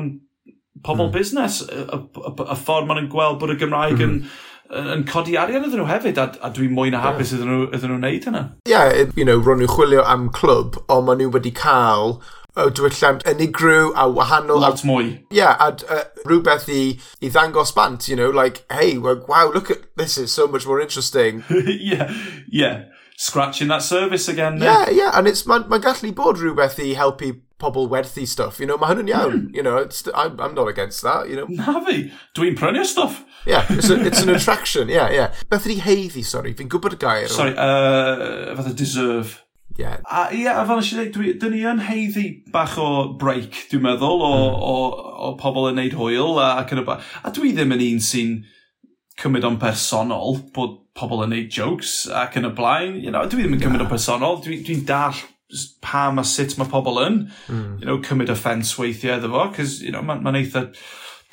pobl mm. busnes, y, y, y ffordd maen nhw'n gweld bod y Gymraeg mm. yn, yn codi arian iddyn nhw hefyd, a, a dwi'n mwy na hapus yeah. iddyn nhw, iddyn nhw wneud hynna. Ie, yeah, you know, ro'n nhw'n chwilio am clwb, ond maen nhw wedi cael diwylliant unigryw a wahanol. Lot mwy. Yeah, a uh, rhywbeth i, i ddangos bant, you know, like, hey, wow, look at, this is so much more interesting. yeah, yeah. Scratching that service again. Yeah, yeah, and it's, mae'n ma gallu bod rhywbeth i helpu pobl werthu stuff, you know, mae hwnnw'n iawn, mm. you know, it's, I'm, I'm not against that, you know. Na fi, dwi'n prynu stuff. yeah, it's, a, it's an attraction, yeah, yeah. Beth ydi heiddi, sorry, fi'n gwybod y gair. Sorry, uh, fatha deserve. Yeah. A, ie, yeah, a fel eisiau dweud, dyn ni yn heiddi bach o break, dwi'n meddwl, o, mm. o, o, pobl yn neud hwyl ac yn y ba. A dwi ddim yn un sy'n cymryd o'n personol bod pobl yn neud jokes ac yn y blaen. You know, dwi ddim yn cymryd o'n personol, dwi'n dwi dall pam a sut mae pobl yn, mm. you know, cymryd offence weithiau iddo fo, cos, you know, mae'n ma eitha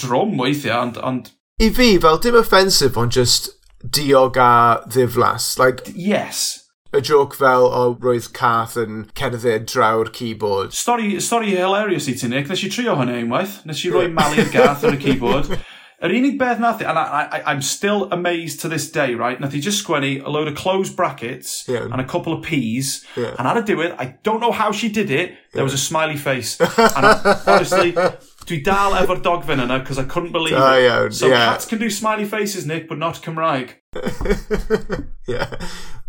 drom weithiau, ond, ond... I fi, fel dim offensive, ond just diog a ddiflas. Like, yes. Y joke fel o roedd cath yn cerdded draw'r keyboard. Stori, stori hilarious i ti, Nick. Nes i trio hynny unwaith. Nes i roi mali'r gath ar y keyboard. Yr unig beth nath and I, I, I'm still amazed to this day, right? Nath he just sgwennu a load of closed brackets yeah. and a couple of P's. Yeah. And at a it, I don't know how she did it, there yeah. was a smiley face. and I, honestly, dwi dal efo'r dogfen yna, because I couldn't believe oh, it. Yeah, so yeah. cats can do smiley faces, Nick, but not Cymraeg. yeah.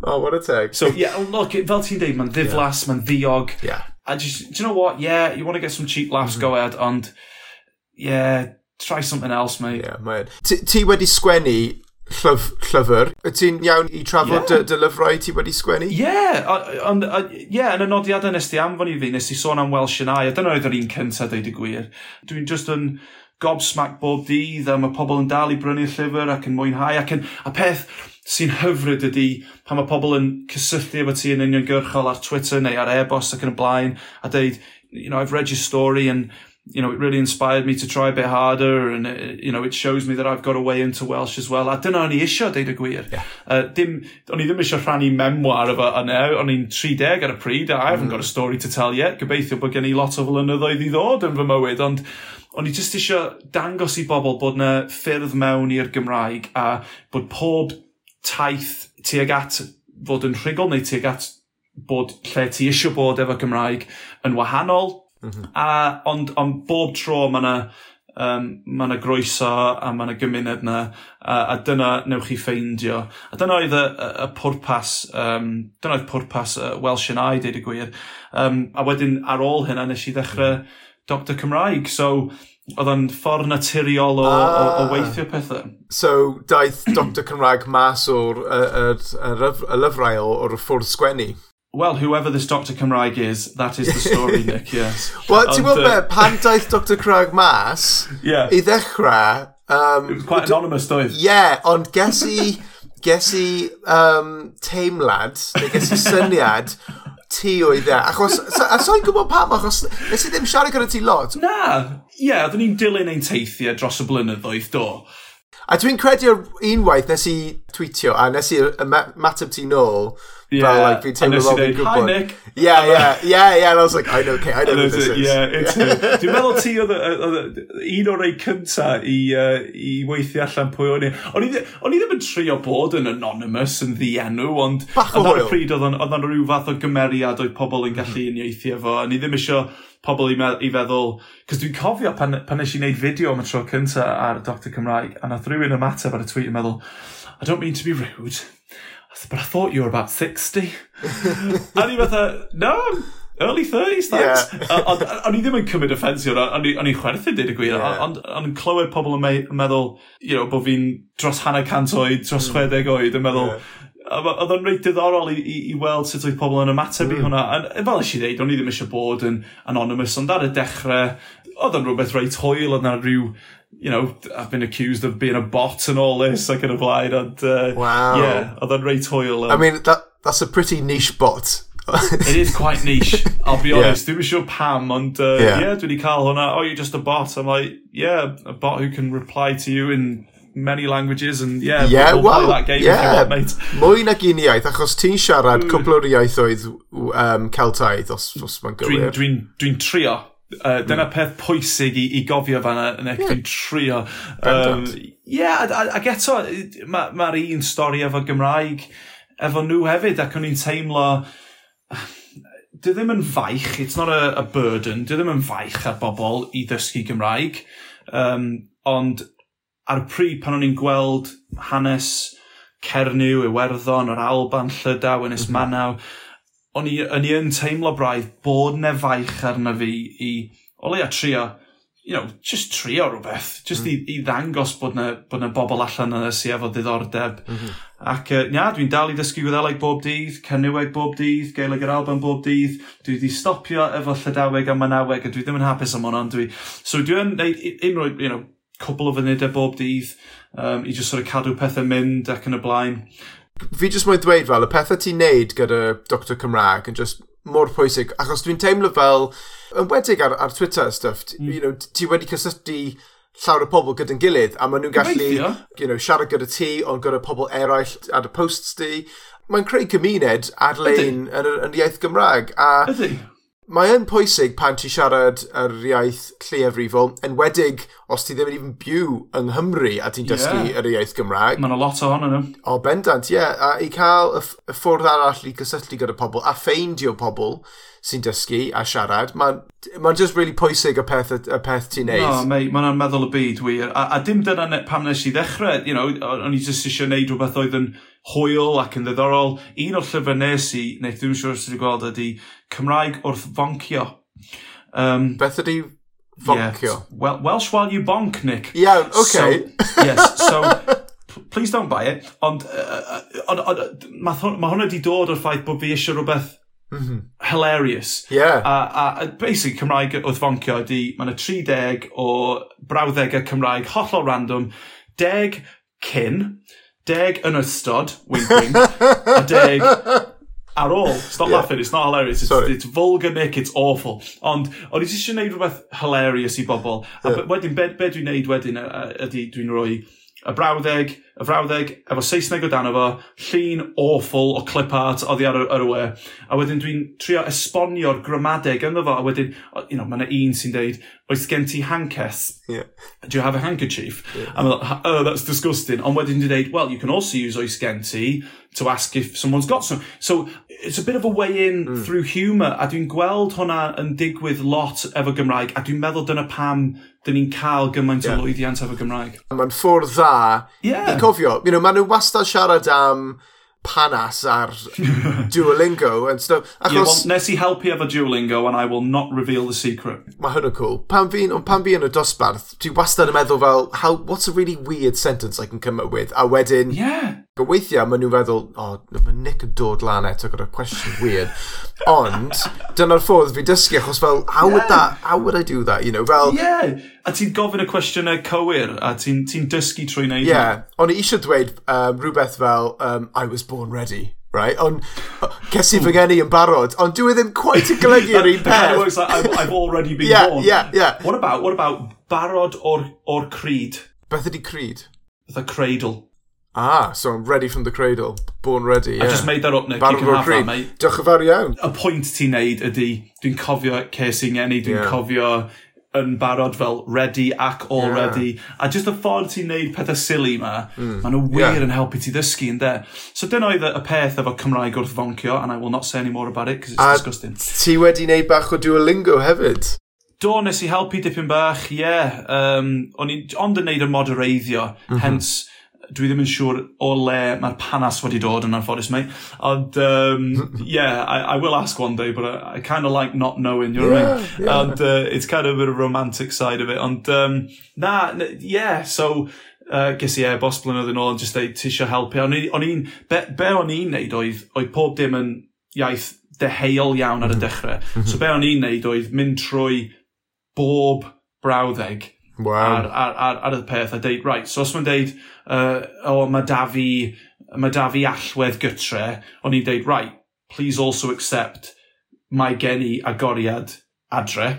Oh, what a tag. So, yeah, look, fel ti'n deud, mae'n ddiflas, yeah. mae'n ddiog. Yeah. I just, do you know what? Yeah, you want to get some cheap laughs, mm -hmm. go ahead, and yeah, try something else, mate. Yeah, mae... Ti wedi sgwennu llyf, llyfr. Y Ti'n iawn i trafod yeah. dy, dy lyfrau ti wedi sgwennu? Ie, yeah, ond ie, yeah, yn y nodiadau nes ti anfon i fi, nes ti sôn am Welsh yn Ai, a dyna oedd yr un cyntaf dweud y gwir. Dwi'n just yn gobsmack bob dydd, a mae pobl yn dal i brynu'r llyfr ac yn mwynhau, ac yn, a peth sy'n hyfryd ydy pan mae pobl yn cysylltu efo ti yn uniongyrchol ar Twitter neu ar e-bost ac yn y blaen, a deud, you know, I've read your story and you know, it really inspired me to try a bit harder and, it, you know, it shows me that I've got a way into Welsh as well. A dyna o'n i isio, deud y gwir. Yeah. Uh, dim, o'n i ddim eisiau rhannu memoir efo yna, o'n i'n 30 ar y pryd, a I haven't mm. got a mm. story to tell yet. Gobeithio bod gen i lot o flynyddoedd i ddod yn fy mywyd, ond o'n i just eisiau dangos i bobl bod na ffyrdd mewn i'r Gymraeg a bod pob taith tuag at fod yn rhugl neu tuag at bod lle ti eisiau bod efo Gymraeg yn wahanol, Mm -hmm. a, ond, ond bob tro mae yna um, mae yna groeso a mae yna gymuned yna a, a dyna newch chi ffeindio a dyna oedd y, y, y pwrpas um, dyna oedd pwrpas uh, Welsh and I deud y gwir um, a wedyn ar ôl hynna nes i ddechrau Dr Cymraeg so oedd o'n ffordd naturiol o, ah. o, o ah. weithio pethau. So, daeth Dr Cymraeg mas o'r y, y, y, y lyfrau o'r ffwrdd sgwennu? Well, whoever this Dr Cymraeg is, that is the story, Nick, yes. Wel, ti'n gwybod be, uh, pan daeth Dr Cymraeg mas, yeah. i ddechrau... Um, It was quite anonymous, doedd. Yeah, ond ges i, ges i um, teimlad, neu ges i syniad, ti oedd e. Achos, a so'n gwybod pam, achos nes i ddim siarad gyda ti lot. Na, ie, yeah, oeddwn ni'n dilyn ein teithiau dros y blynyddoedd do. A dwi'n credu unwaith nes i tweetio a nes i ymateb ti nôl, Yeah. But like, fi'n teimlo fel fi'n gwybod. Hi Nick! Yeah, yeah, yeah, yeah. And I was like, I know, okay, I know who this is. Yeah, it's Dwi'n meddwl ti oedd un o'r rei cynta i, uh, i weithio allan pwy o'n i. O'n i ddim yn trio bod yn anonymous yn ddienw, ond... Bach o hwyl. pryd oedd o'n rhyw fath o gymeriad oedd pobl yn gallu mhm. uniaethu efo. a ni ddim eisiau pobl i, i feddwl... Cos dwi'n cofio pan, pan nes i wneud fideo am y tro cynta ar Dr Cymraeg, a nath rhywun ymateb ar y tweet yn meddwl, I don't mean to be rude, but I thought you were about 60. a ni fatha, no, early 30s, thanks. Yeah. O'n i ddim yn cymryd offensio, o'n i'n chwerthu, dweud y gwir, ond o'n i'n clywed pobl yn meddwl, you know, bod fi'n dros hanner cant oed, dros mm. 60 oed, yn meddwl. Oedd o'n reit diddorol i, i, i weld sut oedd pobl yn ymateb mm. i hwnna. A, fel eisiau dweud, o'n i ddim eisiau bod yn anonymous, ond ar y dechrau, oedd o'n rhywbeth reit hwyl, oedd na rhyw you know, I've been accused of being a bot and all this, like yn y blaen, and, uh, wow. yeah, oedd o'n reit hwyl. I um, mean, that, that's a pretty niche bot. it is quite niche, I'll be honest. Yeah. Dwi'n sure pam, and, uh, yeah, yeah dwi wedi cael hwnna, oh, you're just a bot. I'm like, yeah, a bot who can reply to you in many languages and yeah, yeah we'll well, play that game yeah. if you want, mate. Mwy nag un iaith, achos ti'n siarad mm. cwpl o'r iaithoedd um, Celtaidd, os, os mae'n gywir. Dwi'n dwi, dwi, trio, Uh, dyna mm. peth pwysig i, i gofio fan'na yn hmm. eich yeah. trio. Um, yeah, ac eto, mae'r ma un stori efo Gymraeg efo nhw hefyd, ac o'n i'n teimlo... Dwi ddim yn faich, it's not a, a burden, dwi ddim yn faich ar bobl i ddysgu Gymraeg, um, ond ar y pryd pan o'n i'n gweld hanes Cernyw, Iwerddon, yr Alban, Llydaw, Ynys mm -hmm. Manaw, o'n i, o'n i yn teimlo braidd bod ne faich arna fi i, o leia trio, you know, just trio rhywbeth, just mm. i, i ddangos bod na, bod na bobl allan yna sy'n efo diddordeb. Mm -hmm. Ac, uh, ia, dwi'n dal i dysgu gwyddeleg bob dydd, cynyweg bob dydd, geilig yr alban bob dydd, dwi wedi stopio efo llydaweg a manaweg, a dwi ddim yn hapus am hwnna, dwi... So dwi'n neud unrhyw, you know, cwbl o fynydau e bob dydd, um, i just sort of cadw pethau mynd ac yn y blaen fi jyst mwyn dweud fel, y pethau ti'n neud gyda Dr Cymraeg yn just mor pwysig, achos dwi'n teimlo fel, yn wedig ar, ar Twitter stuff, mm. you know, ti wedi cysylltu llawer o pobl gyda'n gilydd, a maen nhw'n gallu you know, siarad gyda ti, ond gyda pobl eraill ar y posts ti. Mae'n creu cymuned ar-lein yn, yn, yn iaith Gymraeg. A Ydy. Mae yn pwysig pan ti siarad yr iaith lleiafrifol, enwedig os ti ddim yn even byw yng Nghymru a ti'n dysgu yeah. yr iaith Gymraeg. Mae'n a lot ohonyn nhw. O, bendant, ie. Yeah. A i cael y, y ffwrdd arall i gysylltu gyda pobl a ffeindio pobl sy'n dysgu a siarad. Mae'n ma just really pwysig y peth, y peth ti'n neud. No, mate, mae'n meddwl y byd wir. A, a dim dyna ne, pam nes i ddechrau, you know, o'n i just eisiau neud rhywbeth oedd yn hwyl ac yn ddiddorol. Un o'r llyfr nes i, neu dwi'n siŵr sydd wedi gweld, ydy Cymraeg wrth foncio. Um, Beth ydy foncio? Yeah, well, Welsh while you bonk, Nick. Yeah, okay. So, yes, so please don't buy it, ond uh, uh, uh, mae hwnna wedi dod o'r ffaith bod fi eisiau rhywbeth Mm -hmm. Hilarious. Yeah. A, a, basically Cymraeg oedd foncio ydi, mae'n y 30 o brawddegau Cymraeg hollol random, 10 cyn, 10 yn ystod, wink wink, a 10 ar ôl. Stop yeah. laughing, it's not hilarious. It's, Sorry. it's vulgar, Nick, it's awful. Ond, o'n i eisiau gwneud rhywbeth hilarious i bobl. A yeah. wedyn, be, be dwi'n gwneud wedyn ydy dwi'n rhoi y brawddeg, y frawddeg, efo Saesneg o dan efo, llun awful o clip art oddi ar yr we. A wedyn dwi'n trio esbonio'r gramadeg ynddo fo, a wedyn, you know, mae yna un sy'n deud, oes gen ti hankes? Yeah. Do you have a handkerchief? Yeah. I'm like, oh, that's disgusting. Ond wedyn dwi'n deud, well, you can also use oes gen ti to ask if someone's got some. So, it's a bit of a way in mm. through humour, a dwi'n gweld hwnna yn digwydd lot efo Gymraeg, a dwi'n meddwl dyna pam dyn ni'n cael gymaint yeah. o lwyddiant efo Gymraeg. Mae'n ffwrdd dda yeah. i cofio. You know, maen nhw wastad siarad am panas ar Duolingo and stuff. Achos... Yeah, well, nes i helpu efo Duolingo and I will not reveal the secret. Mae hwn cool. Pan fi'n on pan fi yn y dosbarth, dwi wastad yn meddwl fel, how, what's a really weird sentence I can come up with? A wedyn, yeah. goweithio, maen nhw'n feddwl, oh, mae Nick yn dod lan eto gyda question weird. Ond, dyna'r ffordd fi dysgu, achos fel, how yeah. would that, how would I do that, you know, fel... Yeah a ti'n gofyn y cwestiynau cywir, a ti'n ti dysgu trwy neud? Ie, yeah. o'n i eisiau dweud um, rhywbeth fel, um, I was born ready. Right? Ond ces i fy geni yn barod, ond dwi e ddim quite yn golygu yr un peth. works like, I've, I've already been yeah, born. Yeah, yeah. What about, what about barod o'r, or creed? Beth ydi creed? The cradle. Ah, so I'm ready from the cradle. Born ready, yeah. I just made that up, Nick. Barod o'r creed. Diolch yn fawr iawn. Y pwynt ti'n neud ydy, dwi'n cofio ces i'n ngeni, dwi'n yeah. cofio yn barod fel ready ac already. Yeah. A just y ffordd ti'n neud pethau silly ma, mm. maen nhw wir yeah. yn helpu ti ddysgu yn de. So dyna oedd y peth efo Cymraeg wrth foncio, and I will not say any more about it, because it's a disgusting. ti wedi neud bach o Duolingo hefyd? Do, nes i helpu dipyn bach, ie. Yeah. Um, o'n i ond yn neud y modereiddio, mm -hmm. hence dwi ddim yn siŵr o le mae'r panas wedi dod yn anffodus mei. Ond, um, yeah, I, I will ask one day, but I, I kind of like not knowing, you know yeah, what I mean? Yeah. And uh, it's kind of a bit of romantic side of it. Ond, um, na, yeah, so, uh, ges i e-bost blynedd yn ôl yn just dweud, ti eisiau helpu. O'n i'n, be, be o'n i'n neud oedd, oedd pob dim yn iaith deheuol iawn ar y mm-hmm. dechrau. so mm-hmm. be o'n i'n neud oedd mynd trwy bob brawddeg wow. ar, ar, ar, ar y peth a deud, right, so os mae'n deud, uh, o, oh, mae da fi, mae da fi allwedd gytre, o'n i'n deud, right, please also accept mae gen i agoriad adre.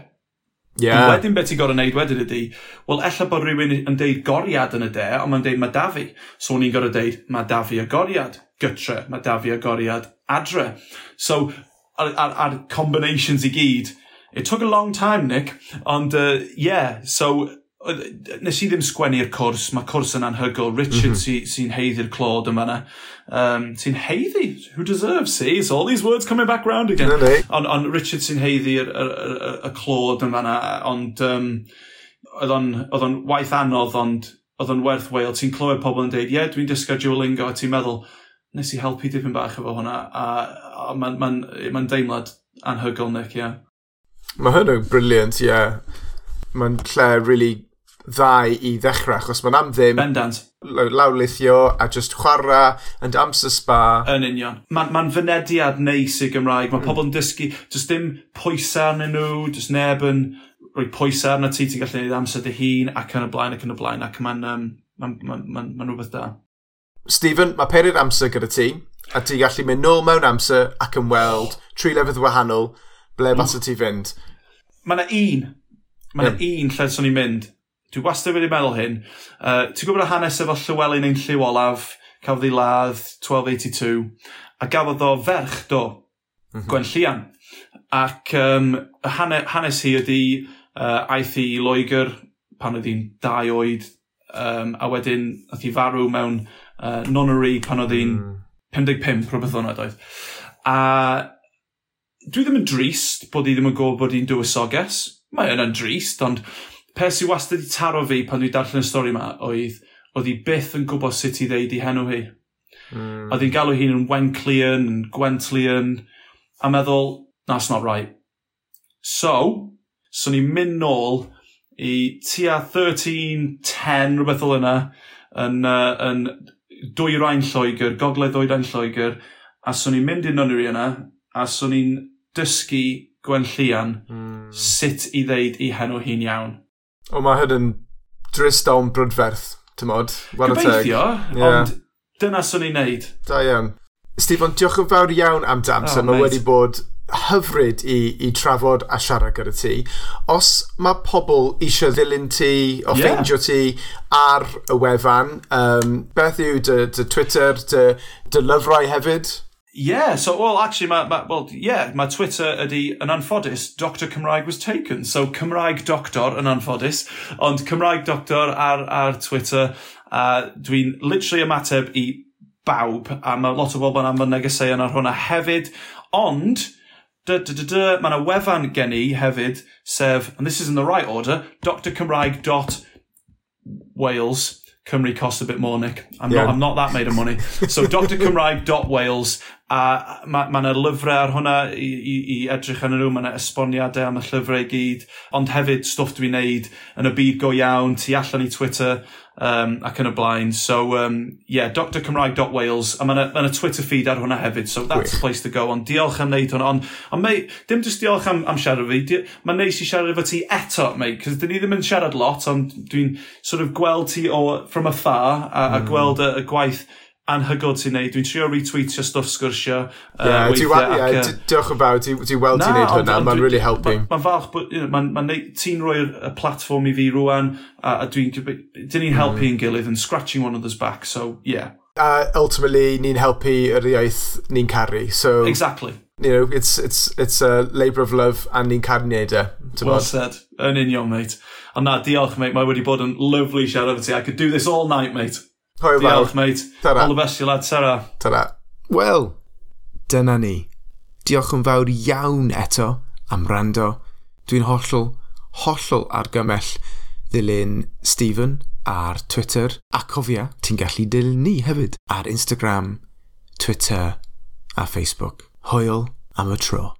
Yeah. Wedyn beth ti'n gorau wneud wedyn ydy, wel, ella bod rhywun yn deud goriad yn y de, ond mae'n deud mae da fi. So, o'n i'n gorau deud, mae da fi agoriad gytre, mae da fi agoriad adre. So, ar, ar, ar combinations i gyd, it took a long time, Nick, ond, uh, yeah, so, nes i ddim sgwennu'r cwrs, mae cwrs yn anhygol. Richard mm -hmm. sy'n sy heiddi'r clod yma na. Um, sy'n heiddi, who deserves, see? It's all these words coming back round again. No, no. On Richard sy'n heiddi'r y clod yma na, ond um, oedd o'n waith anodd, ond oedd o'n werth weil. Ti'n clywed pobl yn dweud, ie, yeah, dwi'n disgo Duolingo, a ti'n meddwl, nes i helpu dipyn bach efo hwnna, a, a mae'n ma, ma, ma deimlad anhygol, Nick, ie. Yeah. Mae hynny'n briliant, ie. Yeah. Mae'n lle really ddau i ddechrau, achos mae'n am ddim... Bendant. Lawlithio a just chwarae and amser spa. Yn union. Mae'n ma, fynediad neis i Gymraeg. Mae mm. pobl yn dysgu, just dim pwysau arnyn nhw, just neb yn rhoi pwysau arna ti, ti'n gallu gwneud amser dy hun, ac yn y blaen, ac yn y blaen, ac mae'n um, ma, ma, ma, ma rhywbeth da. Stephen, mae perir amser gyda ti, a ti'n gallu mynd nôl mewn amser ac yn weld tri lefydd wahanol ble mm. fasa ti fynd. Mae yna un, mae yna mm. un lle swn i'n mynd, Dwi wastad wedi meddwl hyn. Uh, ti'n gwybod y hanes efo Llywelyn ein lliw olaf, cafodd ei ladd 1282, a gafodd o ferch do, mm -hmm. Gwen Llian. Ac um, y hanes hanes hi ydy uh, aeth i Loegr pan oedd hi'n dau oed, um, a wedyn oedd hi farw mewn uh, nonary pan oedd hi'n mm. 55 rhywbeth o'n oedd. A dwi ddim yn drist bod hi ddim yn gwybod bod hi'n dywysoges. Mae yna'n drist, ond pe sy'n wastad i taro fi pan dwi darllen y stori yma oedd, oedd hi byth yn gwybod sut i ddeud i henw hi. Mm. Oedd hi'n galw hi'n yn Wenclian, yn Gwentlian, a meddwl, that's not right. So, so ni'n mynd nôl i tua 1310, rhywbeth o yna, yn, uh, yn dwy rhain Lloegr, gogledd dwy rhain Lloegr, a so ni'n mynd i'n nonwyr yna, a so ni'n dysgu Gwenllian mm. sut i ddeud i henw hi'n iawn. O mae hyn yn drist o'n brydferth, ti'n modd? Gobeithio, yeah. ond dyna swn i'n neud. Da iawn. Stephen, diolch yn fawr iawn am dy. Oh, mae wedi bod hyfryd i, i trafod a siarad gyda ti. Os mae pobl eisiau ddilyn ti o yeah. ffeindio ti ar y wefan, um, beth yw dy, dy Twitter, dy, dy lyfrau hefyd? Yeah, so, well, actually, my, my, well, yeah, my Twitter ydi yn anffodus, Dr Cymraeg was taken. So, Cymraeg Doctor yn anffodus, ond Cymraeg Doctor ar, ar Twitter. Uh, dwi'n literally ymateb i bawb, a mae lot o bobl yn anfon negeseuon ar hwnna hefyd. Ond, dy, dy, dy, dy, mae yna wefan gen i hefyd, sef, and this is in the right order, drcymraeg.wales. Cymru costs a bit more, Nick. I'm, Yeah. not, I'm not that made of money. So drcymraeg.wales, a mae ma yna lyfrau ar hwnna i, i, i edrych yn nhw, mae yna esboniadau am y llyfrau i gyd, ond hefyd stwff dwi'n neud yn y byd go iawn, tu allan i Twitter um, ac yn y blaen. So, um, yeah, drcymraeg.wales, a mae yna, ma na Twitter feed ar hwnna hefyd, so that's the place to go. Ond diolch am wneud hwnna, ond on, mei, dim just diolch am, am siarad fi, mae'n neis i siarad efo ti eto, mei, cos dyn ni ddim yn siarad lot, ond dwi'n sort of gweld ti o, from afar, a, a hmm. gweld y, y gwaith anhygol ti'n neud. Dwi'n trio retweetio stwff sgwrsio. Yeah, uh, ac, yeah, ac, diolch yn fawr, dwi'n weld ti'n neud hwnna, mae'n really helping. Mae'n falch, mae'n ma, ma ti'n y platform i fi rwan, a, a dwi'n dyn ni'n helpu mm. gilydd yn scratching one another's back, so yeah. Uh, ultimately, ni'n helpu yr iaith ni'n caru, so... Exactly. You know, it's, it's, it's a labour of love and ni'n caru neud e. Well said. Yn union, mate. Ond na, diolch, mate. Mae wedi bod yn lovely siarad efo ti. I could do this all night, mate. Hwyl Diolch, mate. Tara. All the best you lad, Sarah. Tara. Wel, dyna ni. Diolch yn fawr iawn eto am rando. Dwi'n hollol, hollol argymell ddilyn Stephen ar Twitter. A cofia, ti'n gallu dilyn ni hefyd ar Instagram, Twitter a Facebook. Hwyl am y tro.